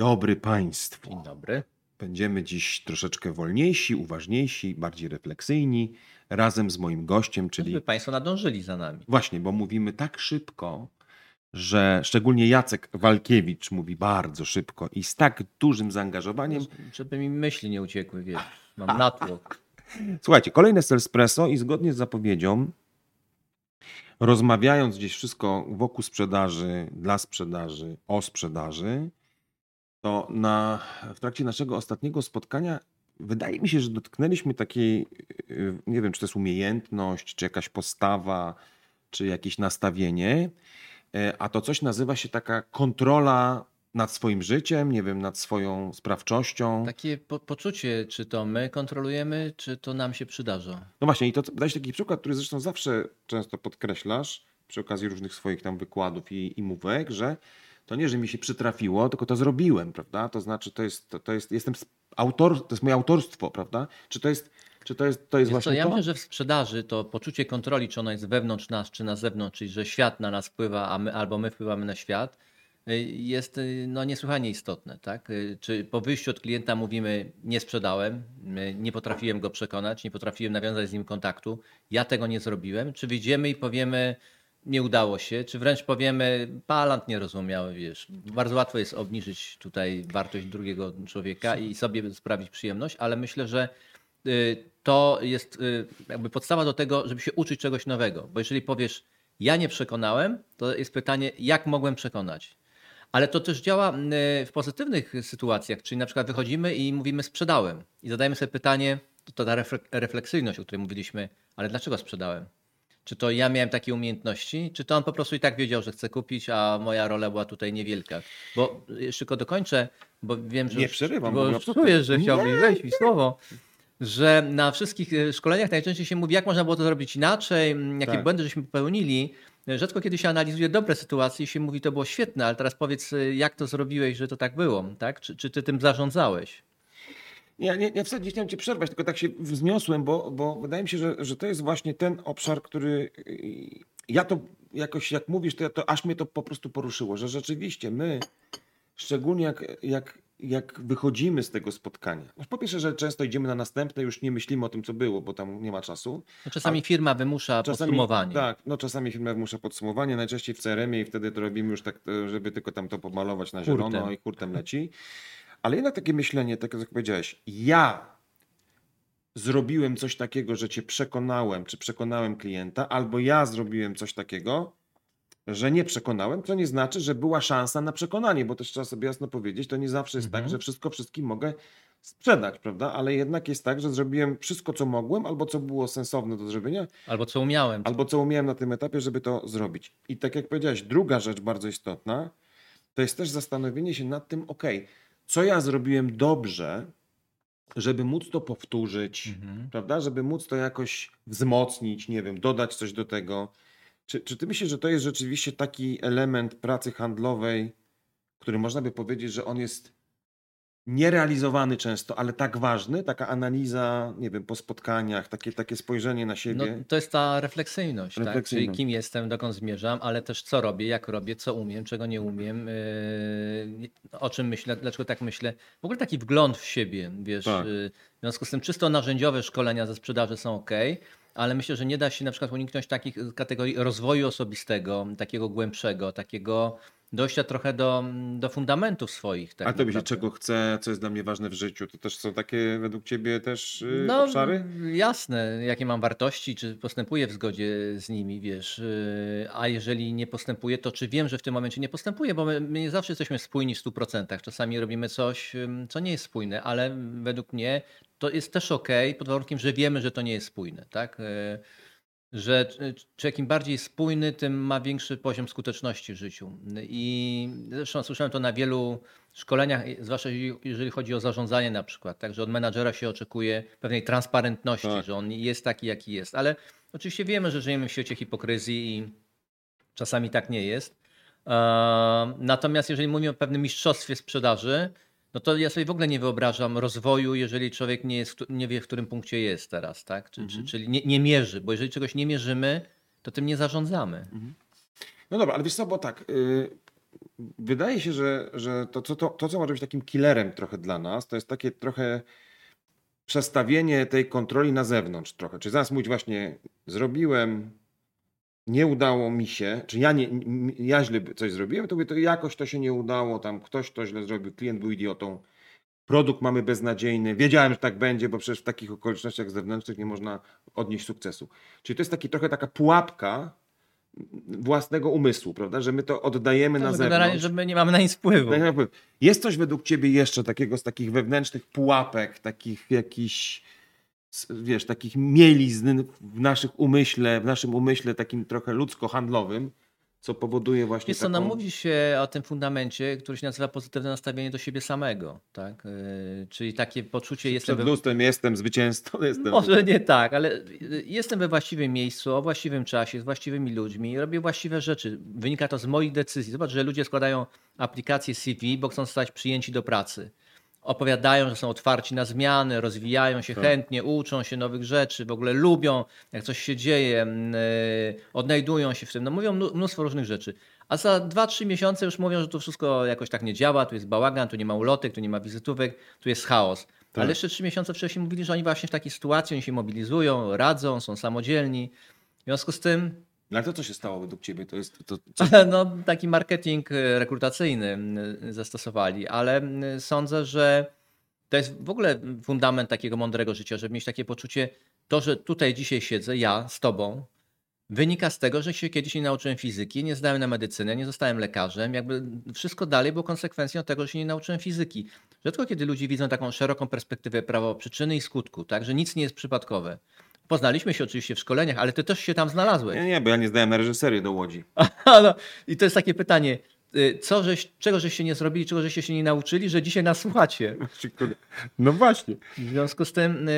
Dobry Państwu. Dzień dobry. Będziemy dziś troszeczkę wolniejsi, uważniejsi, bardziej refleksyjni, razem z moim gościem, czyli. Żeby Państwo nadążyli za nami. Właśnie, bo mówimy tak szybko, że szczególnie Jacek Walkiewicz mówi bardzo szybko i z tak dużym zaangażowaniem. Żeby mi myśli nie uciekły, wiesz. Mam natłok. Słuchajcie, kolejne Espresso i zgodnie z zapowiedzią, rozmawiając gdzieś wszystko wokół sprzedaży, dla sprzedaży, o sprzedaży, to na, w trakcie naszego ostatniego spotkania wydaje mi się, że dotknęliśmy takiej, yy, nie wiem, czy to jest umiejętność, czy jakaś postawa, czy jakieś nastawienie, yy, a to coś nazywa się taka kontrola nad swoim życiem, nie wiem, nad swoją sprawczością. Takie po poczucie, czy to my kontrolujemy, czy to nam się przydarza. No właśnie, i to dałeś taki przykład, który zresztą zawsze często podkreślasz przy okazji różnych swoich tam wykładów i, i mówek, że to nie, że mi się przytrafiło, tylko to zrobiłem, prawda? To znaczy, to jest, to, to jest, jestem autor, to jest moje autorstwo, prawda? Czy to jest, czy to jest, to jest Wiesz właśnie co, ja to? myślę, że w sprzedaży to poczucie kontroli, czy ona jest wewnątrz nas, czy na zewnątrz, czyli że świat na nas wpływa, a my, albo my wpływamy na świat, y, jest y, no, niesłychanie istotne. Tak? Y, Czy po wyjściu od klienta mówimy, nie sprzedałem, nie potrafiłem go przekonać, nie potrafiłem nawiązać z nim kontaktu, ja tego nie zrobiłem, czy wyjdziemy i powiemy, nie udało się, czy wręcz powiemy, palant nie rozumiał, wiesz. Bardzo łatwo jest obniżyć tutaj wartość drugiego człowieka i sobie sprawić przyjemność, ale myślę, że y, to jest y, jakby podstawa do tego, żeby się uczyć czegoś nowego. Bo jeżeli powiesz, ja nie przekonałem, to jest pytanie, jak mogłem przekonać. Ale to też działa y, w pozytywnych sytuacjach, czyli na przykład wychodzimy i mówimy sprzedałem i zadajemy sobie pytanie, to, ta refle- refleksyjność, o której mówiliśmy, ale dlaczego sprzedałem? Czy to ja miałem takie umiejętności, czy to on po prostu i tak wiedział, że chce kupić, a moja rola była tutaj niewielka? Bo jeszcze tylko dokończę, bo wiem, że Nie już- przerywam, bo już czuję, że chciałbyś Nie, wejść mi słowo. Że na wszystkich e, szkoleniach najczęściej się mówi, jak można było to zrobić inaczej, jakie Tak. błędy żeśmy popełnili. Rzadko kiedy się analizuje dobre sytuacje i się mówi, to było świetne, ale teraz powiedz, e, jak to zrobiłeś, że to tak było, tak? Czy, czy ty tym zarządzałeś? Ja nie, nie, wcale nie chciałem cię przerwać, tylko tak się wzniosłem, bo, bo wydaje mi się, że, że to jest właśnie ten obszar, który yy, ja to jakoś, jak mówisz, to, ja to aż mnie to po prostu poruszyło, że rzeczywiście my, szczególnie jak, jak, jak wychodzimy z tego spotkania, no po pierwsze, że często idziemy na następne, już nie myślimy o tym, co było, bo tam nie ma czasu. No, czasami firma wymusza podsumowanie. Tak, no czasami firma muszę podsumowanie, najczęściej w CRM-ie i wtedy to robimy już tak, e, żeby tylko tam to pomalować na zielono i hurtem leci. Ale jednak takie myślenie, tak jak powiedziałeś, ja zrobiłem coś takiego, że cię przekonałem, czy przekonałem klienta, albo ja zrobiłem coś takiego, że nie przekonałem, co nie znaczy, że była szansa na przekonanie, bo też trzeba sobie jasno powiedzieć, to nie zawsze jest Mhm. tak, że wszystko wszystkim mogę sprzedać, prawda? Ale jednak jest tak, że zrobiłem wszystko, co mogłem, albo co było sensowne do zrobienia, Albo co umiałem. albo co umiałem na tym etapie, żeby to zrobić. I tak jak powiedziałeś, druga rzecz bardzo istotna, to jest też zastanowienie się nad tym, ok, co ja zrobiłem dobrze, żeby móc to powtórzyć, Mhm. prawda? Żeby móc to jakoś wzmocnić, nie wiem, dodać coś do tego. Czy, czy ty myślisz, że to jest rzeczywiście taki element pracy handlowej, który można by powiedzieć, że on jest nierealizowany często, ale tak ważny, taka analiza, nie wiem, po spotkaniach, takie, takie spojrzenie na No, siebie. to jest ta refleksyjność, tak? czyli Refleksyjność. kim jestem, dokąd zmierzam, ale też co robię, jak robię, co umiem, czego nie umiem, yy, o czym myślę, dlaczego tak myślę. W ogóle taki wgląd w siebie, wiesz. Tak. yy, W związku z tym czysto narzędziowe szkolenia ze sprzedaży są ok, ale myślę, że nie da się na przykład uniknąć takich kategorii rozwoju osobistego, takiego głębszego, takiego dojścia trochę do, do fundamentów swoich. Tak A to myślisz, naprawdę. czego chcę, co jest dla mnie ważne w życiu? To też są takie według ciebie też yy, No, obszary? jasne, jakie mam wartości, czy postępuję w zgodzie z nimi, wiesz. yy, A jeżeli nie postępuję, to czy wiem, że w tym momencie nie postępuję, bo my, my nie zawsze jesteśmy spójni w 100%. Czasami robimy coś, co nie jest spójne, ale według mnie to jest też ok, pod warunkiem, że wiemy, że to nie jest spójne, tak? Yy, Że czy- człowiek im bardziej spójny, tym ma większy poziom skuteczności w życiu. I zresztą słyszałem to na wielu szkoleniach, zwłaszcza jeżeli- chodzi o zarządzanie na przykład, także od menadżera się oczekuje pewnej transparentności, Tak. że on jest taki, jaki jest. Ale oczywiście wiemy, że żyjemy w świecie hipokryzji i czasami tak nie jest. Eee, Natomiast jeżeli mówimy o pewnym mistrzostwie sprzedaży, no to ja sobie w ogóle nie wyobrażam rozwoju, jeżeli człowiek nie, jest, nie wie, w którym punkcie jest teraz, tak? Czy, Mhm. czy, czyli nie, nie mierzy, bo jeżeli czegoś nie mierzymy, to tym nie zarządzamy. No dobra, ale wiesz co, bo tak, yy, wydaje się, że, że to, to, to, to, co może być takim killerem trochę dla nas, to jest takie trochę przestawienie tej kontroli na zewnątrz trochę. Czy zaraz mówić właśnie, zrobiłem, nie udało mi się, czy ja, nie, ja źle coś zrobiłem, to mówię, to jakoś to się nie udało, tam ktoś to źle zrobił, klient był idiotą, produkt mamy beznadziejny, wiedziałem, że tak będzie, bo przecież w takich okolicznościach zewnętrznych nie można odnieść sukcesu. Czyli to jest taki, trochę taka pułapka własnego umysłu, prawda, że my to oddajemy To na generalnie, zewnątrz. że my nie mamy na nic wpływu. Tak Jest coś według ciebie jeszcze takiego z takich wewnętrznych pułapek, takich jakichś, wiesz, takich mielizn w naszych umyśle, w naszym umyśle takim trochę ludzko-handlowym, co powoduje właśnie Wiesz co, taką... mówi się o tym fundamencie, który się nazywa pozytywne nastawienie do siebie samego, tak? Yy, Czyli takie poczucie jestem Przed we, lustrem jestem zwycięzcą, jestem... Może nie tak, ale y, jestem we właściwym miejscu, o właściwym czasie, z właściwymi ludźmi, robię właściwe rzeczy. Wynika to z moich decyzji. Zobacz, że ludzie składają aplikacje CV, bo chcą zostać przyjęci do pracy. Opowiadają, że są otwarci na zmiany, rozwijają się Tak. chętnie, uczą się nowych rzeczy, w ogóle lubią, jak coś się dzieje, y, odnajdują się w tym. No mówią mnó- mnóstwo różnych rzeczy. A za 2-3 miesiące już mówią, że to wszystko jakoś tak nie działa, tu jest bałagan, tu nie ma ulotek, tu nie ma wizytówek, tu jest chaos. Tak. Ale jeszcze trzy miesiące wcześniej mówili, że oni właśnie w takiej sytuacji oni się mobilizują, radzą, są samodzielni. W związku z tym Ale to co się stało według ciebie? To jest... To, co... no, taki marketing e, rekrutacyjny e, zastosowali, ale m, sądzę, że to jest w ogóle fundament takiego mądrego życia, żeby mieć takie poczucie, to, że tutaj dzisiaj siedzę, ja z tobą, wynika z tego, że się kiedyś nie nauczyłem fizyki, nie zdałem na medycynę, nie zostałem lekarzem. Jakby wszystko dalej było konsekwencją tego, że się nie nauczyłem fizyki. Rzadko kiedy ludzie widzą taką szeroką perspektywę prawo przyczyny i skutku, tak, że nic nie jest przypadkowe. Poznaliśmy się oczywiście w szkoleniach, ale ty też się tam znalazłeś. Nie, nie, bo ja nie zdałem na reżyserię do Łodzi. no, I to jest takie pytanie, y, co żeś, czego żeście nie zrobili, czego żeście się nie nauczyli, że dzisiaj nas słuchacie. No właśnie. W związku z tym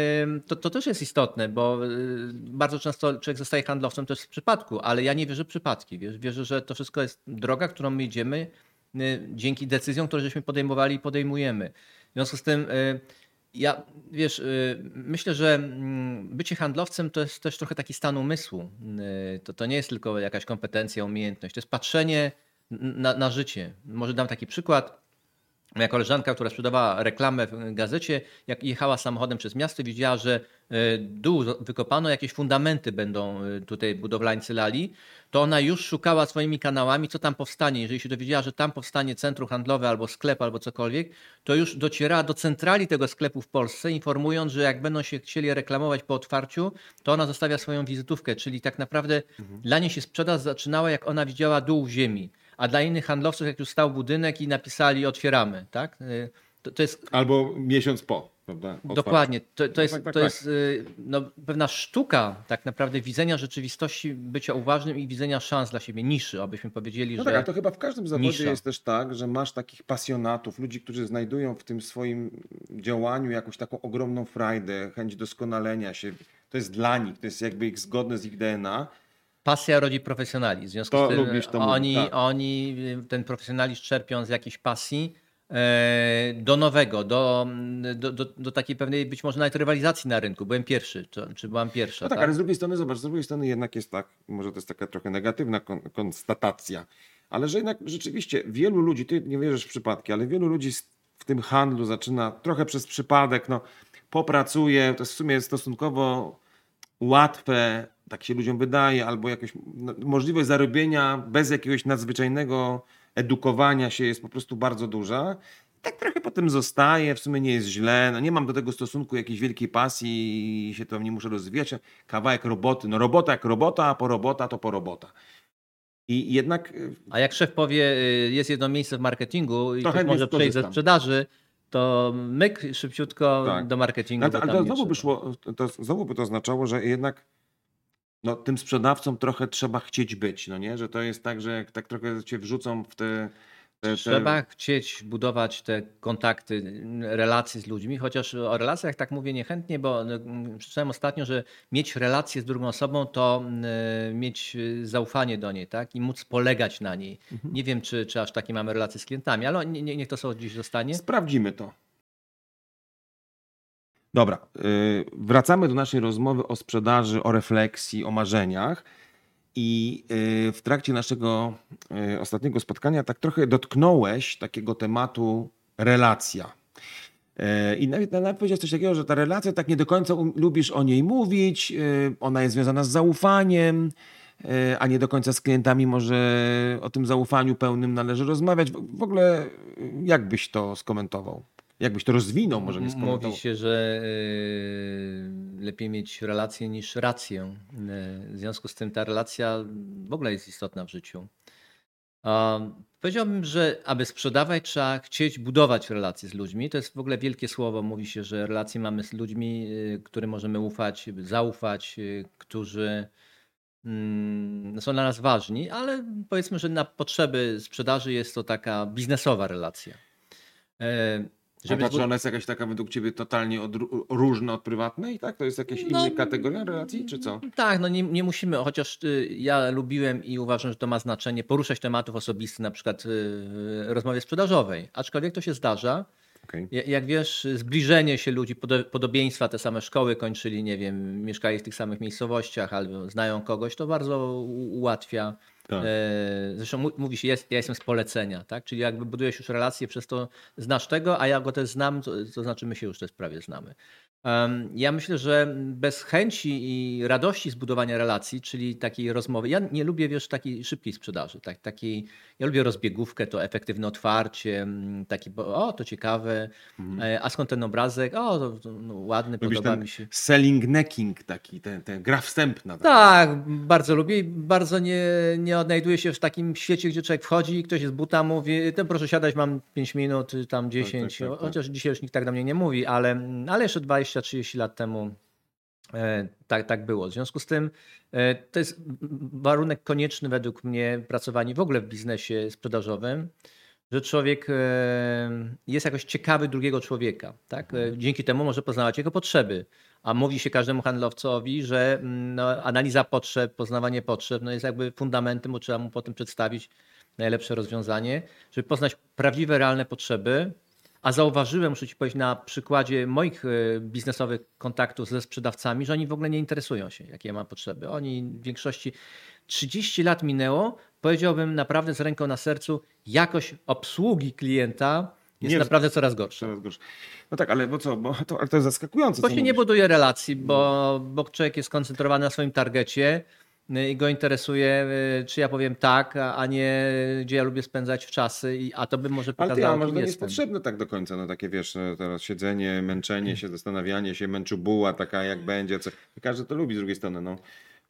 to, to też jest istotne, bo y, bardzo często człowiek zostaje handlowcem też z przypadku, ale ja nie wierzę w przypadki. Wiesz, wierzę, że to wszystko jest droga, którą my idziemy y, dzięki decyzjom, które żeśmy podejmowali i podejmujemy. W związku z tym y, ja, wiesz, y, myślę, że mm, bycie handlowcem to jest też trochę taki stan umysłu. Y, To, to nie jest tylko jakaś kompetencja, umiejętność, to jest patrzenie na, na życie. Może dam taki przykład. Moja koleżanka, która sprzedawała reklamę w gazecie, jak jechała samochodem przez miasto, widziała, że e, dół wykopano, jakieś fundamenty będą e, tutaj budowlańcy lali, to ona już szukała swoimi kanałami, co tam powstanie. Jeżeli się dowiedziała, że tam powstanie centrum handlowe albo sklep, albo cokolwiek, to już docierała do centrali tego sklepu w Polsce, informując, że jak będą się chcieli reklamować po otwarciu, to ona zostawia swoją wizytówkę, czyli tak naprawdę dla niej się sprzedaż zaczynała, jak ona widziała dół ziemi. A dla innych handlowców, jak już stał budynek i napisali otwieramy, tak? Y, To, to jest Albo miesiąc po, prawda? Dokładnie, to, to jest, tak, tak, to tak. jest y, no, pewna sztuka tak naprawdę widzenia rzeczywistości, bycia uważnym i widzenia szans dla siebie, niszy, abyśmy powiedzieli, No że tak, ale to chyba w każdym zawodzie nisza. jest też tak, że masz takich pasjonatów, ludzi, którzy znajdują w tym swoim działaniu jakąś taką ogromną frajdę, chęć doskonalenia się. To jest dla nich, to jest jakby ich zgodne z ich DNA. Pasja rodzi profesjonalizm. W związku To z tym lubisz to oni, tak. oni y, ten profesjonalizm czerpią z jakiejś pasji e, do nowego, do, do, do, do takiej pewnej być może nawet rywalizacji na rynku. Byłem pierwszy, czy, czy byłam pierwsza. No tak, tak? ale z drugiej strony, zobacz, z drugiej strony jednak jest tak, może to jest taka trochę negatywna kon konstatacja, ale że jednak rzeczywiście wielu ludzi, ty nie wierzysz w przypadki, ale wielu ludzi w tym handlu zaczyna trochę przez przypadek, no popracuje, to jest w sumie stosunkowo łatwe, tak się ludziom wydaje, albo jakaś no, możliwość zarobienia bez jakiegoś nadzwyczajnego edukowania się jest po prostu bardzo duża. Tak trochę potem zostaje, w sumie nie jest źle, no nie mam do tego stosunku jakiejś wielkiej pasji i się tam nie muszę rozwijać. Kawałek roboty, no robota jak robota, a po robota to po robota. I jednak y, A jak szef powie, y, jest jedno miejsce w marketingu i To ktoś może przejść ze sprzedaży, to myk szybciutko Tak. do marketingu. Ale, bo to- ale to znowu by szło, to znowu by to oznaczało, że jednak no, tym sprzedawcom trochę trzeba chcieć być, no nie? Że to jest tak, że jak tak trochę cię wrzucą w te... te, te... Trzeba chcieć budować te kontakty, relacje z ludźmi, chociaż o relacjach tak mówię niechętnie, bo no, mm, przeczytałem ostatnio, że mieć relację z drugą osobą to mm, mieć y, zaufanie do niej, tak? I móc polegać na niej. Mhm. Nie wiem, czy, czy aż takie mamy relacje z klientami, ale nie, nie, niech to sobie dziś zostanie. Sprawdzimy to. Dobra, yy, wracamy do naszej rozmowy o sprzedaży, o refleksji, o marzeniach. I y, w trakcie naszego y, ostatniego spotkania tak trochę dotknąłeś takiego tematu relacja. Y, I nawet, nawet powiedziałeś coś takiego, że ta relacja tak nie do końca um, lubisz o niej mówić, ona jest związana z zaufaniem, a nie do końca z klientami może o tym zaufaniu pełnym należy rozmawiać. W ogóle jak byś to skomentował? Jakbyś to rozwinął, może nie skomentował? Mówi się, że y, lepiej mieć relację niż rację. Y, w związku z tym ta relacja w ogóle jest istotna w życiu. Powiedziałbym, że aby sprzedawać, trzeba chcieć budować relacje z ludźmi. To jest w ogóle wielkie słowo. Mówi się, że relacje mamy z ludźmi, y, którym możemy ufać, zaufać, którzy mm, są dla nas ważni, ale powiedzmy, że na potrzeby sprzedaży jest to taka biznesowa relacja. Żeby A ta, czy ona jest jakaś taka według ciebie totalnie różna od prywatnej, tak? To jest jakaś no, inna kategoria relacji, czy co? Tak, no nie, nie musimy, chociaż y, ja lubiłem i uważam, że to ma znaczenie, poruszać tematów osobistych, na przykład y, w rozmowie sprzedażowej. Aczkolwiek to się zdarza. Okay. Jak wiesz, zbliżenie się ludzi, podobieństwa, te same szkoły kończyli, nie wiem, mieszkali w tych samych miejscowościach albo znają kogoś, to bardzo ułatwia tak. E, zresztą mówi się, jest, ja jestem z polecenia, tak? Czyli jakby budujesz już relacje, przez to znasz tego, a ja go też znam, to, to znaczy my się już też prawie znamy. Ja myślę, że bez chęci i radości zbudowania relacji, czyli takiej rozmowy, ja nie lubię, wiesz, takiej szybkiej sprzedaży, tak, takiej, ja lubię rozbiegówkę, to efektywne otwarcie, taki, o, to ciekawe, mhm. E, a skąd ten obrazek, o, to, to no, ładny, Lubisz podoba mi się. Selling necking taki, ten, ten gra wstępna. Tak, tak bardzo lubię i bardzo nie, nie odnajduję się w takim świecie, gdzie człowiek wchodzi i ktoś z buta mówi, ten proszę siadać, mam 5 minut, tam 10, tak, tak, tak, tak, chociaż dzisiaj już nikt tak do mnie nie mówi, ale, ale jeszcze 20 20-30 lat temu e, tak, tak było. W związku z tym e, to jest warunek konieczny według mnie pracowania w ogóle w biznesie sprzedażowym, że człowiek e, jest jakoś ciekawy drugiego człowieka. Tak? Dzięki temu może poznawać jego potrzeby. A mówi się każdemu handlowcowi, że mm, no, analiza potrzeb, poznawanie potrzeb no jest jakby fundamentem, bo trzeba mu potem przedstawić najlepsze rozwiązanie, żeby poznać prawdziwe, realne potrzeby, a zauważyłem, muszę Ci powiedzieć, na przykładzie moich e, biznesowych kontaktów ze sprzedawcami, że oni w ogóle nie interesują się, jakie ja mam potrzeby. Oni w większości 30 lat minęło, powiedziałbym naprawdę z ręką na sercu, jakość obsługi klienta jest nie, naprawdę coraz gorsza. Coraz gorsza. No tak, ale bo co, bo to, ale to jest zaskakujące. Bo się mówisz. nie buduje relacji, bo, bo człowiek jest skoncentrowany na swoim targecie, Y, i go interesuje, y, czy ja powiem tak, a nie gdzie ja lubię spędzać w czasy, a to by może pokazało, Ale ty, a może to nie jest potrzebne tak do końca, no takie wiesz, no, teraz siedzenie, męczenie się, zastanawianie się, męczu buła taka jak będzie, co, każdy to lubi z drugiej strony, no.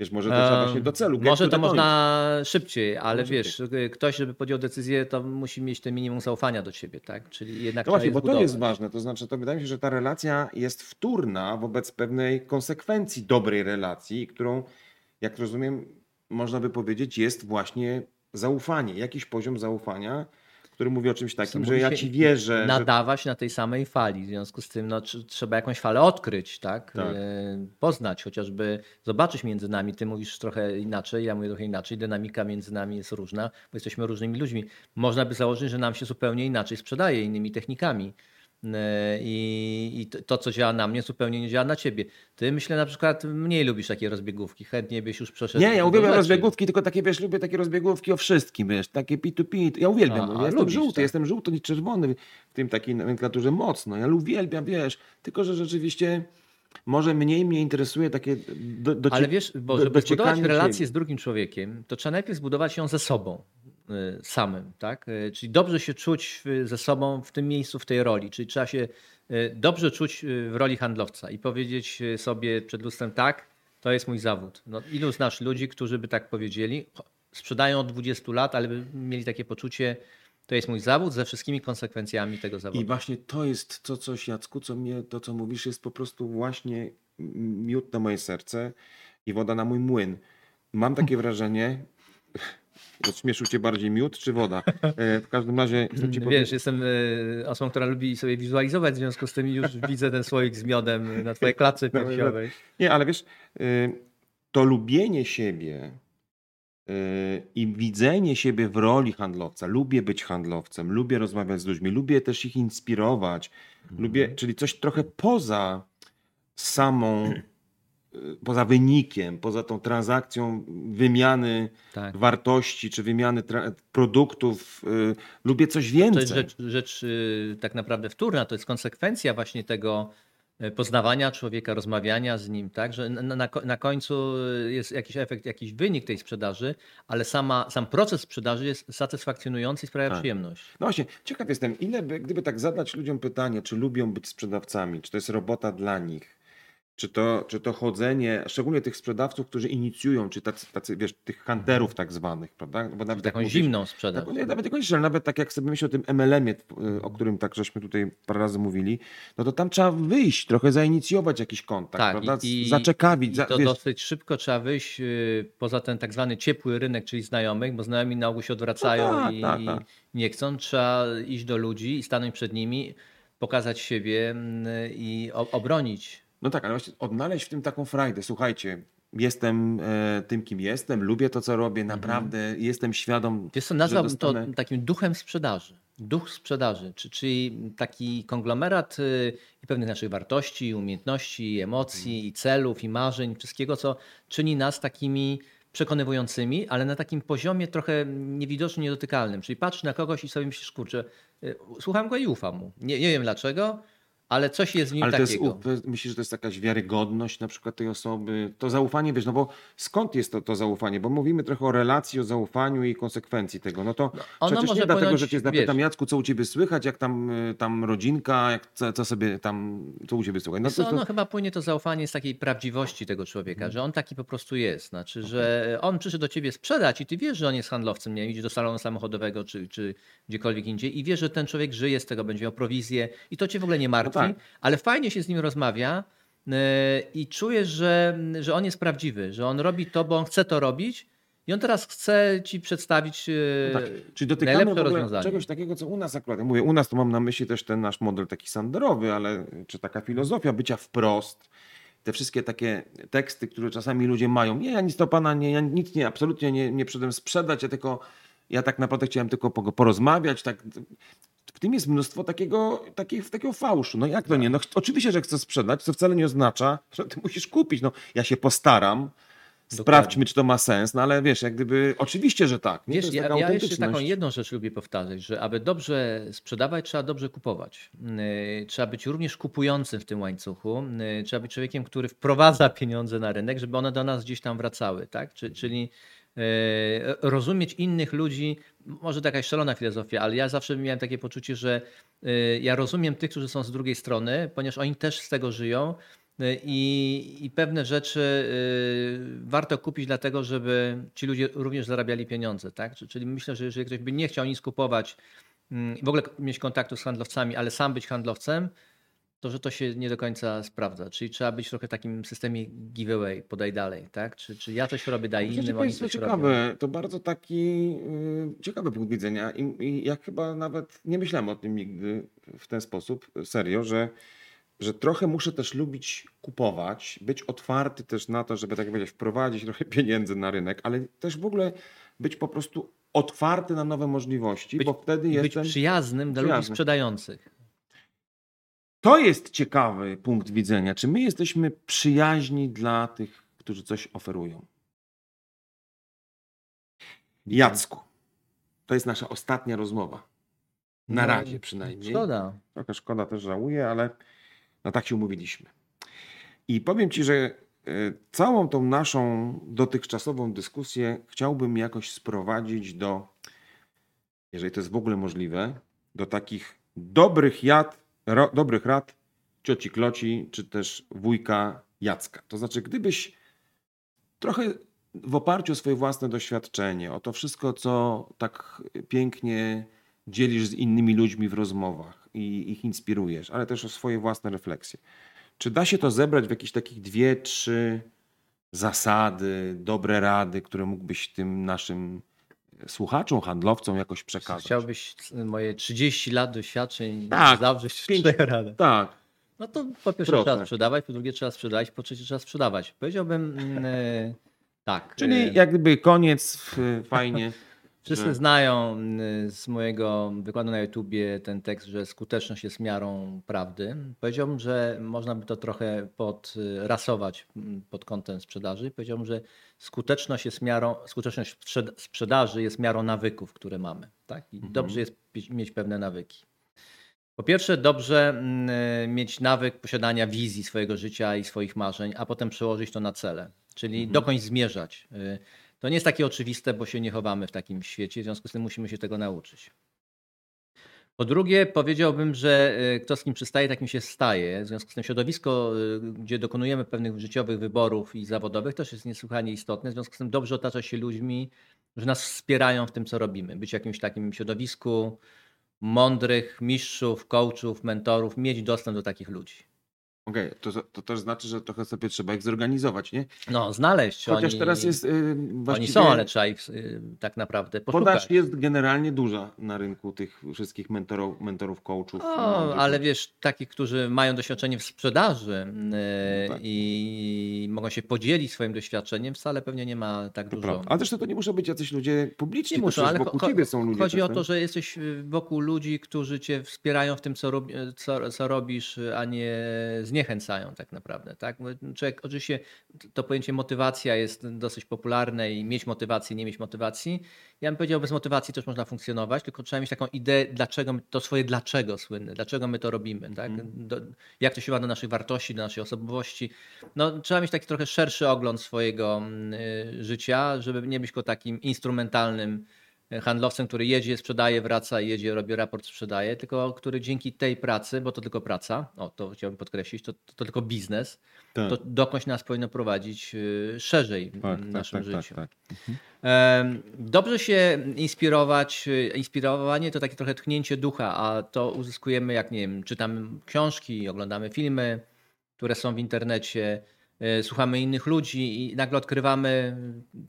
Wiesz, może to trzeba właśnie do celu. Może to można szybciej, ale wiesz, szybciej. ktoś, żeby podjął decyzję, to musi mieć ten minimum zaufania do ciebie, tak? Czyli jednak. No właśnie, bo to jest ważne. To znaczy, to wydaje mi się, że ta relacja jest wtórna wobec pewnej konsekwencji dobrej relacji, którą jak rozumiem, można by powiedzieć, jest właśnie zaufanie, jakiś poziom zaufania, który mówi o czymś takim, że ja ci wierzę. Nadawać że... na tej samej fali. W związku z tym no, trzeba jakąś falę odkryć, tak? tak. E, poznać, chociażby zobaczyć między nami. Ty mówisz trochę inaczej, ja mówię trochę inaczej. Dynamika między nami jest różna, bo jesteśmy różnymi ludźmi. Można by założyć, że nam się zupełnie inaczej sprzedaje, innymi technikami. E, i, i to, co działa na mnie, zupełnie nie działa na ciebie. Ty myślę na przykład mniej lubisz takie rozbiegówki, chętnie byś już przeszedł. Nie, ja uwielbiam rozbiegówki, tylko takie wiesz, lubię takie rozbiegówki o wszystkim, wiesz, takie P2P. Ja uwielbiam, a, a, ja jestem lubisz, żółty, tak? jestem żółty, nie czerwony w tym takiej nomenklaturze mocno. Ja uwielbiam, wiesz, tylko że rzeczywiście może mniej mnie interesuje takie do, do Ale wiesz, bo żeby zbudować relację z drugim człowiekiem, to trzeba najpierw zbudować ją ze sobą. Y, samym, tak? Y, czyli dobrze się czuć ze sobą w tym miejscu, w tej roli, czyli trzeba się y, dobrze czuć w roli handlowca i powiedzieć sobie przed lustrem tak, to jest mój zawód. No, ilu znasz ludzi, którzy by tak powiedzieli, sprzedają od 20 lat, ale by mieli takie poczucie, to jest mój zawód ze wszystkimi konsekwencjami tego zawodu. I właśnie to jest to coś, Jacku, co mnie, to co mówisz, jest po prostu właśnie miód na moje serce i woda na mój młyn. Mam takie wrażenie, Śmieszył cię bardziej miód czy woda? E, w każdym razie chcę ci Wiesz, jestem e, osobą, która lubi sobie wizualizować, w związku z tym już widzę ten słoik z miodem na twojej klatce piersiowej. Nie, ale wiesz, e, to lubienie siebie i widzenie siebie w roli handlowca. Lubię być handlowcem, lubię rozmawiać z ludźmi, lubię też ich inspirować, mhm. lubię, czyli coś trochę poza samą poza wynikiem, poza tą transakcją wymiany Tak. wartości czy wymiany produktów, y, lubię coś To więcej. jest rzecz, rzecz y, tak naprawdę wtórna, to jest konsekwencja właśnie tego y, poznawania człowieka, rozmawiania z nim, tak? Że na, na, ko- na końcu jest jakiś efekt, jakiś wynik tej sprzedaży, ale sama, sam proces sprzedaży jest satysfakcjonujący i sprawia Tak. przyjemność. No właśnie, ciekaw jestem, ile by, gdyby tak zadać ludziom pytanie, czy lubią być sprzedawcami, czy to jest robota dla nich, czy to, czy to chodzenie, szczególnie tych sprzedawców, którzy inicjują, czy tacy, tacy wiesz, tych hunterów tak zwanych, prawda? Bo nawet Taką mówisz- zimną sprzedaż. Tak, nie, nawet nawet tak jak sobie myślę o tym MLM-ie, y, o którym tak żeśmy tutaj parę razy mówili, no to tam trzeba wyjść, trochę zainicjować jakiś kontakt, Tak, prawda? i, Zaczekawić, i to wiesz, dosyć szybko trzeba wyjść y, poza ten tak zwany ciepły rynek, czyli znajomych, bo znajomi na ogół się odwracają No tak, i, tak, i tak. nie chcą. Trzeba iść do ludzi i stanąć przed nimi, pokazać siebie mm, i obronić. No tak, ale właśnie odnaleźć w tym taką frajdę. Słuchajcie, jestem e, tym, kim jestem, lubię to, co robię, naprawdę jestem świadom, Wiesz co, nazwałbym dostanę... to takim duchem sprzedaży. Duch sprzedaży, czy, czyli taki konglomerat y, i pewnych naszych wartości, umiejętności, emocji, i celów, i marzeń, wszystkiego, co czyni nas takimi przekonywującymi, ale na takim poziomie trochę niewidocznym, niedotykalnym. Czyli patrz na kogoś i sobie myślisz, kurczę, y, słucham go i ufam mu. Nie, nie wiem dlaczego, ale coś jest w nim Ale to jest, takiego. myślisz, że to jest jakaś wiarygodność na przykład tej osoby? To zaufanie, wiesz, no bo skąd jest to, to zaufanie? Bo mówimy trochę o relacji, o zaufaniu i konsekwencji tego. No to ono przecież nie dlatego, płynąć, że cię zapytam, wiesz- Jacku, co u ciebie słychać, jak tam, y, tam rodzinka, jak, co, co sobie tam, co u ciebie słychać? No to, to, no chyba płynie to zaufanie z takiej prawdziwości tego człowieka, że on taki po prostu jest. Znaczy, że on przyszedł do ciebie sprzedać i ty wiesz, że on jest handlowcem, nie idzie do salonu samochodowego czy, czy gdziekolwiek indziej i wiesz, że ten człowiek żyje z tego, będzie miał prowizję i to cię w ogóle nie martwi, tak. Ale fajnie się z nim rozmawia yy, i czujesz, że, że on jest prawdziwy, że on robi to, bo on chce to robić i on teraz chce ci przedstawić yy, tak. Czyli dotykamy czegoś takiego, co u nas akurat. Ja mówię, u nas to mam na myśli też ten nasz model taki sanderowy, ale czy taka filozofia bycia wprost. Te wszystkie takie teksty, które czasami ludzie mają. Nie, ja nic do pana nie, ja nic nie, absolutnie nie, nie przyszedłem sprzedać, ja tylko, ja tak naprawdę chciałem tylko po- porozmawiać, tak. W tym jest mnóstwo takiego, takiego, takiego fałszu. No jak to nie? No oczywiście, że chcę sprzedać, co wcale nie oznacza, że ty musisz kupić. No ja się postaram, sprawdźmy, czy to ma sens, no ale wiesz, jak gdyby, oczywiście, że tak. Nie? Wiesz, ja, ja jeszcze taką jedną rzecz lubię powtarzać, że aby dobrze sprzedawać, trzeba dobrze kupować. Yy, Trzeba być również kupującym w tym łańcuchu. Yy, Trzeba być człowiekiem, który wprowadza pieniądze na rynek, żeby one do nas gdzieś tam wracały. Tak? Czy- Czyli yy, rozumieć innych ludzi, może taka szalona filozofia, ale ja zawsze miałem takie poczucie, że yy, ja rozumiem tych, którzy są z drugiej strony, ponieważ oni też z tego żyją. Y, I, I pewne rzeczy y, warto kupić dlatego, żeby ci ludzie również zarabiali pieniądze. Tak? Czy- Czyli myślę, że jeżeli ktoś by nie chciał nic kupować, mm, w ogóle mieć kontaktu z handlowcami, ale sam być handlowcem, to że to się nie do końca sprawdza. Czyli trzeba być trochę w takim systemie giveaway, podaj dalej. Tak? Czy, czy ja coś robię, daj innym, oni coś robią. ciekawe, to bardzo taki y, ciekawy punkt widzenia I, i ja chyba nawet nie myślałem o tym nigdy w ten sposób, serio, że, że trochę muszę też lubić kupować, być otwarty też na to, żeby tak powiedzieć, wprowadzić trochę pieniędzy na rynek, ale też w ogóle być po prostu otwarty na nowe możliwości, Być- bo wtedy być jestem... przyjaznym dla ludzi sprzedających. To jest ciekawy punkt widzenia. Czy my jesteśmy przyjaźni dla tych, którzy coś oferują? Jacku, to jest nasza ostatnia rozmowa. Na No, razie przynajmniej. Szkoda. Trochę szkoda też żałuję, ale no tak się umówiliśmy. I powiem Ci, że y, całą tą naszą dotychczasową dyskusję chciałbym jakoś sprowadzić do, jeżeli to jest w ogóle możliwe, do takich dobrych, jad, ro, dobrych rad cioci Kloci, czy też wujka Jacka. To znaczy, gdybyś trochę w oparciu o swoje własne doświadczenie, o to wszystko, co tak pięknie dzielisz z innymi ludźmi w rozmowach i ich inspirujesz, ale też o swoje własne refleksje. Czy da się to zebrać w jakieś takich dwie, trzy zasady, dobre rady, które mógłbyś tym naszym słuchaczom, handlowcom jakoś przekazać? Chciałbyś moje 30 lat doświadczeń Tak, zawrzeć w pięć- radach. Tak, No to po pierwsze Proszę. trzeba sprzedawać, po drugie trzeba sprzedać, po trzecie trzeba sprzedawać. Powiedziałbym e, tak. czyli e, jak gdyby koniec, fajnie. Wszyscy Że- znają y, z mojego wykładu na YouTubie ten tekst, że skuteczność jest miarą prawdy. Powiedziałbym, że można by to trochę podrasować mm, pod kątem sprzedaży. Powiedziałbym, że skuteczność jest miarą, skuteczność sprzed- sprzedaży jest miarą nawyków, które mamy. Tak? I Mhm. dobrze jest mieć pewne nawyki. Po pierwsze, dobrze mm, mieć nawyk posiadania wizji swojego życia i swoich marzeń, a potem przełożyć to na cele, czyli Mhm. dokądś zmierzać. To nie jest takie oczywiste, bo się nie chowamy w takim świecie, w związku z tym musimy się tego nauczyć. Po drugie, powiedziałbym, że y, kto z kim przystaje, takim się staje. W związku z tym środowisko, y, gdzie dokonujemy pewnych życiowych wyborów i zawodowych, też jest niesłychanie istotne. W związku z tym dobrze otaczać się ludźmi, że nas wspierają w tym, co robimy. Być w jakimś takim środowisku mądrych mistrzów, coachów, mentorów, mieć dostęp do takich ludzi. Okej, to, to też znaczy, że trochę sobie trzeba ich zorganizować, nie? No, znaleźć. Chociaż oni, teraz jest y, Oni są, ale trzeba ich y, tak naprawdę poszukać. Podaż jest generalnie duża na rynku tych wszystkich mentorów, mentorów coachów. O, mądrych ale wiesz, takich, którzy mają doświadczenie w sprzedaży y, No tak. i mogą się podzielić swoim doświadczeniem, wcale pewnie nie ma tak To dużo. prawda. Ale zresztą to nie muszą być jacyś ludzie publiczni, Nie muszą, ale wokół cho- ciebie są ludzie. chodzi o czasem. to, że jesteś y, wokół ludzi, którzy cię wspierają w tym, co, rob, co, co robisz, a nie zniechęcają tak naprawdę. Tak? Człowiek, oczywiście to pojęcie motywacja jest dosyć popularne i mieć motywację, nie mieć motywacji. Ja bym powiedział, bez motywacji też można funkcjonować, tylko trzeba mieć taką ideę, dlaczego, to swoje dlaczego słynne, dlaczego my to robimy, tak? Mhm. do, jak to się ma do naszych wartości, do naszej osobowości. No, trzeba mieć taki trochę szerszy ogląd swojego mm, y, życia, żeby nie być tylko takim instrumentalnym handlowcem, który jedzie, sprzedaje, wraca, jedzie, robi raport, sprzedaje, tylko który dzięki tej pracy, bo to tylko praca, o to chciałbym podkreślić, to, to, tylko biznes, Tak, to dokądś nas powinno prowadzić y, szerzej w tak, naszym tak, tak, życiu. tak, tak. Em, Dobrze się inspirować. y, Inspirowanie to takie trochę tchnięcie ducha, a to uzyskujemy, jak nie wiem, czytamy książki, oglądamy filmy, które są w internecie, słuchamy innych ludzi i nagle odkrywamy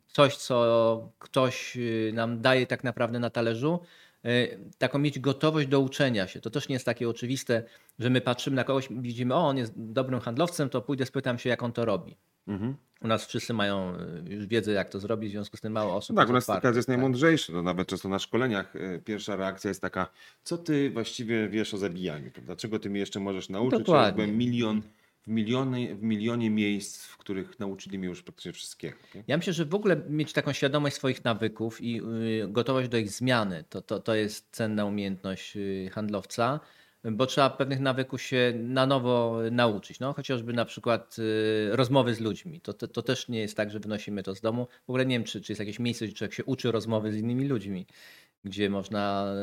coś, co ktoś y, nam daje tak naprawdę na talerzu. Y, Taką mieć gotowość do uczenia się. To też nie jest takie oczywiste, że my patrzymy na kogoś, widzimy, o, on jest dobrym handlowcem, to pójdę, spytam się, jak on to robi. Mhm. U nas wszyscy mają już wiedzę, jak to zrobić, w związku z tym mało osób. No tak, u nas taka jest tak. najmądrzejszy. To nawet często na szkoleniach pierwsza reakcja jest taka, co ty właściwie wiesz o zabijaniu? prawda? Czego ty mi jeszcze możesz nauczyć? Dokładnie. Ja milion, w, miliony, w milionie miejsc, w których nauczyli mnie już praktycznie wszystkiego. Nie? Ja myślę, że w ogóle mieć taką świadomość swoich nawyków i y, gotowość do ich zmiany, to, to, to jest cenna umiejętność y, handlowca, bo trzeba pewnych nawyków się na nowo nauczyć. No, chociażby na przykład y, rozmowy z ludźmi. To, to, to też nie jest tak, że wynosimy to z domu. W ogóle nie wiem, czy, czy jest jakieś miejsce, gdzie człowiek się uczy rozmowy z innymi ludźmi, gdzie można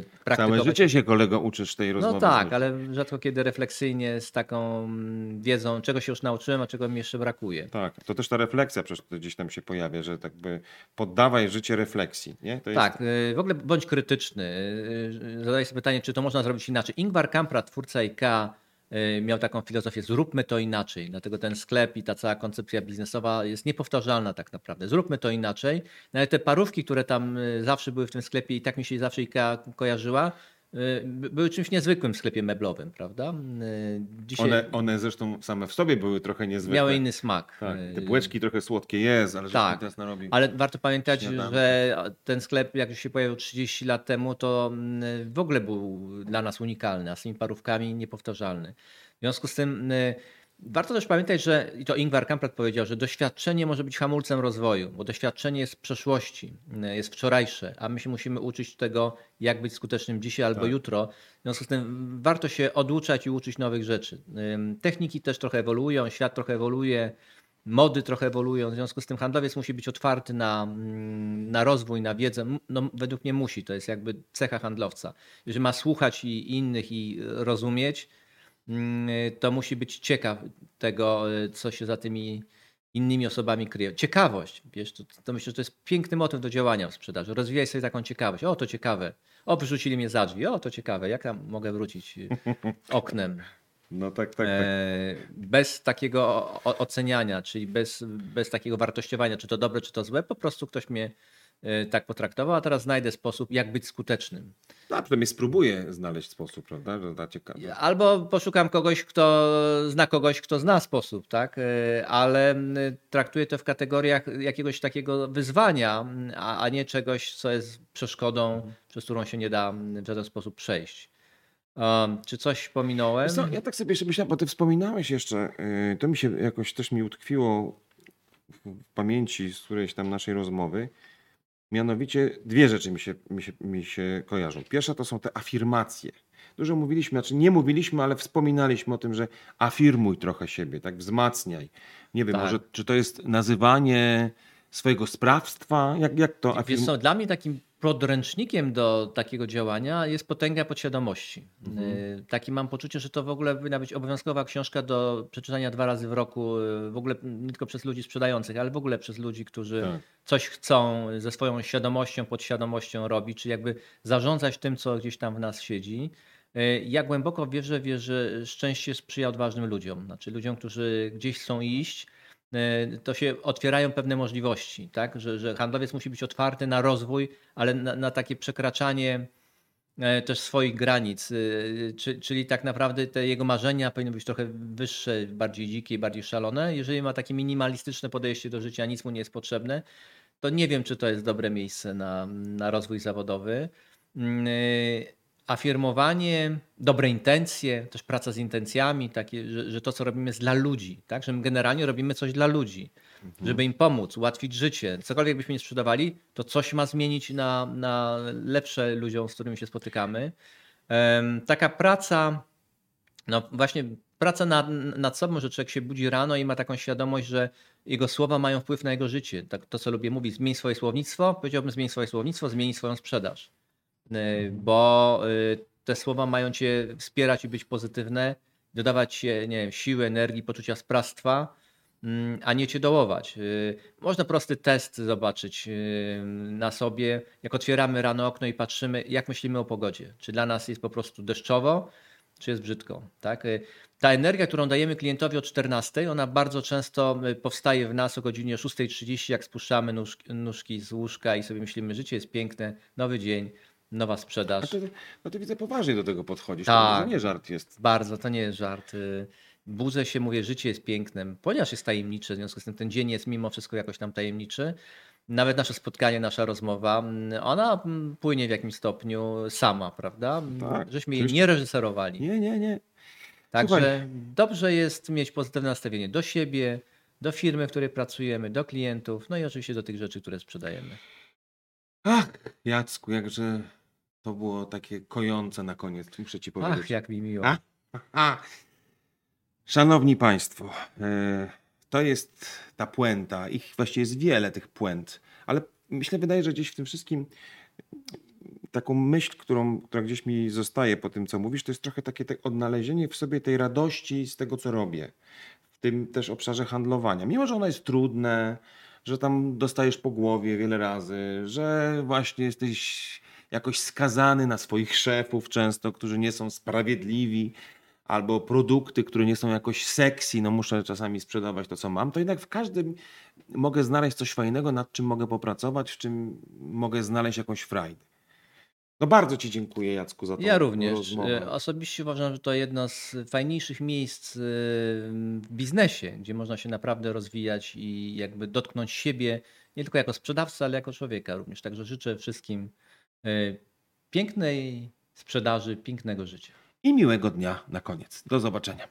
y, praktykować. Całe życie się kolego uczysz tej rozmowy. No tak, ale rzadko kiedy refleksyjnie z taką mm, wiedzą, czego się już nauczyłem, a czego mi jeszcze brakuje. Tak, to też ta refleksja przecież gdzieś tam się pojawia, że tak by poddawaj życie refleksji. Nie? To jest, Tak, y, w ogóle bądź krytyczny. Y, y, Zadaj sobie pytanie, czy to można zrobić inaczej. Ingvar Kamprad, twórca y, miał taką filozofię, zróbmy to inaczej. Dlatego ten sklep i ta cała koncepcja biznesowa jest niepowtarzalna tak naprawdę. Zróbmy to inaczej. No ale te parówki, które tam y, zawsze były w tym sklepie i tak mi się zawsze IKEA kojarzyła, y, były czymś niezwykłym w sklepie meblowym, prawda? Y, Dzisiaj one, one zresztą same w sobie były trochę niezwykłe. miały inny smak. Tak, te Y, bułeczki trochę słodkie jest, ale Tak. teraz narobił. Ale warto pamiętać, Śniadanko. że ten sklep, jak już się pojawił 30 lat temu, to mm, w ogóle był dla nas unikalny, a z tymi parówkami niepowtarzalny. W związku z tym y, warto też pamiętać, że i to Ingvar Kamprad powiedział, że doświadczenie może być hamulcem rozwoju, bo doświadczenie jest z przeszłości, y, jest wczorajsze, a my się musimy uczyć tego, jak być skutecznym dzisiaj albo Tak. jutro. W związku z tym warto się oduczać i uczyć nowych rzeczy. Ym, Techniki też trochę ewoluują, świat trochę ewoluuje mody trochę ewoluują, w związku z tym handlowiec musi być otwarty na, mm, na rozwój, na wiedzę. No, według mnie musi, to jest jakby cecha handlowca. Jeżeli ma słuchać i innych i rozumieć, to musi być ciekaw tego, y, co się za tymi innymi osobami kryje. Ciekawość, wiesz, to, to myślę, że to jest piękny motyw do działania w sprzedaży. Rozwijaj sobie taką ciekawość. O, to ciekawe. O, wyrzucili mnie za drzwi. O, to ciekawe. Jak ja mogę wrócić y, oknem? No tak, tak, tak. E, bez takiego oceniania, czyli bez, bez takiego wartościowania, czy to dobre, czy to złe, po prostu ktoś mnie y, tak potraktował, a teraz znajdę sposób, jak być skutecznym. No, a przynajmniej spróbuję znaleźć sposób, prawda? Że ciekawe. Albo poszukam kogoś, kto zna kogoś, kto zna sposób, tak? Y, Ale y, traktuję to w kategoriach jakiegoś takiego wyzwania, y, a, a nie czegoś, co jest przeszkodą, przez którą się nie da w żaden sposób przejść. Um, czy coś pominąłem? Co, ja tak sobie jeszcze myślałem, bo ty wspominałeś jeszcze, yy, to mi się jakoś też mi utkwiło w pamięci z którejś tam naszej rozmowy. Mianowicie dwie rzeczy mi się, mi, się, mi się kojarzą. Pierwsza to są te afirmacje. Dużo mówiliśmy, znaczy nie mówiliśmy, ale wspominaliśmy o tym, że afirmuj trochę siebie, tak wzmacniaj. Nie wiem, Tak. może czy to jest nazywanie swojego sprawstwa? Jak, jak to Wiesz afirm... co, dla mnie takim podręcznikiem do takiego działania jest potęga podświadomości. Mhm. Y, Taki mam poczucie, że to w ogóle powinna być obowiązkowa książka do przeczytania dwa razy w roku, y, w ogóle nie tylko przez ludzi sprzedających, ale w ogóle przez ludzi, którzy Tak. coś chcą ze swoją świadomością, podświadomością robić, czy jakby zarządzać tym, co gdzieś tam w nas siedzi. Y, Ja głęboko wierzę, wierzę, że szczęście sprzyja odważnym ludziom, znaczy ludziom, którzy gdzieś chcą iść, to się otwierają pewne możliwości, tak? Że, że handlowiec musi być otwarty na rozwój, ale na, na takie przekraczanie e, też swoich granic, czy, czyli tak naprawdę te jego marzenia powinny być trochę wyższe, bardziej dzikie, bardziej szalone. Jeżeli ma takie minimalistyczne podejście do życia, nic mu nie jest potrzebne, to nie wiem, czy to jest dobre miejsce na, na rozwój zawodowy. Afirmowanie, dobre intencje, też praca z intencjami, takie, że, że to, co robimy, jest dla ludzi, tak? że my generalnie robimy coś dla ludzi, żeby im pomóc, ułatwić życie. Cokolwiek byśmy nie sprzedawali, to coś ma zmienić na, na lepsze ludziom, z którymi się spotykamy. Em, Taka praca, no właśnie praca nad, nad sobą, że człowiek się budzi rano i ma taką świadomość, że jego słowa mają wpływ na jego życie. Tak, to, co lubię mówić, zmień swoje słownictwo, powiedziałbym zmień swoje słownictwo, zmień swoją sprzedaż. Y, Bo y, te słowa mają cię wspierać i być pozytywne, dodawać nie wiem, siły, energii, poczucia sprawstwa, mm, a nie cię dołować. Y, Można prosty test zobaczyć na sobie, jak otwieramy rano okno i patrzymy, jak myślimy o pogodzie. Czy dla nas jest po prostu deszczowo, czy jest brzydko. Tak? Ta energia, którą dajemy klientowi o 14, ona bardzo często powstaje w nas o godzinie 6.30, jak spuszczamy nóżki z łóżka i sobie myślimy, życie jest piękne, nowy dzień, nowa sprzedaż. ty, no ty widzę poważnie do tego podchodzisz. Tak. To nie żart jest. Bardzo, to nie jest żart. Y, Budzę się, mówię, życie jest piękne, ponieważ jest tajemnicze, w związku z tym ten dzień jest mimo wszystko jakoś tam tajemniczy. Nawet nasze spotkanie, nasza rozmowa, mm, ona mm, płynie w jakimś stopniu sama, prawda? Tak, Żeśmy jej nie reżyserowali. Nie, nie, nie. Także Słuchaj. dobrze jest mieć pozytywne nastawienie do siebie, do firmy, w której pracujemy, do klientów, no i oczywiście do tych rzeczy, które sprzedajemy. Ach, Jacku, jakże to było takie kojące na koniec, muszę ci powiedzieć. Ach, jak mi miło. A? Aha. Szanowni Państwo, e, to jest ta puenta. Ich właściwie jest wiele tych puent, ale myślę, wydaje, że gdzieś w tym wszystkim taką myśl, którą, która gdzieś mi zostaje po tym, co mówisz, to jest trochę takie te odnalezienie w sobie tej radości z tego, co robię. W tym też obszarze handlowania. Mimo, że ono jest trudne, że tam dostajesz po głowie wiele razy, że właśnie jesteś jakoś skazany na swoich szefów często, którzy nie są sprawiedliwi, albo produkty, które nie są jakoś sexy, no muszę czasami sprzedawać to, co mam, to jednak w każdym mogę znaleźć coś fajnego, nad czym mogę popracować, w czym mogę znaleźć jakąś frajdę. No bardzo Ci dziękuję, Jacku, za to. Ja również. Rozmowę. E, Osobiście uważam, że to jedno z fajniejszych miejsc e, w biznesie, gdzie można się naprawdę rozwijać i jakby dotknąć siebie, nie tylko jako sprzedawca, ale jako człowieka również. Także życzę wszystkim pięknej sprzedaży, pięknego życia. I miłego dnia na koniec. Do zobaczenia.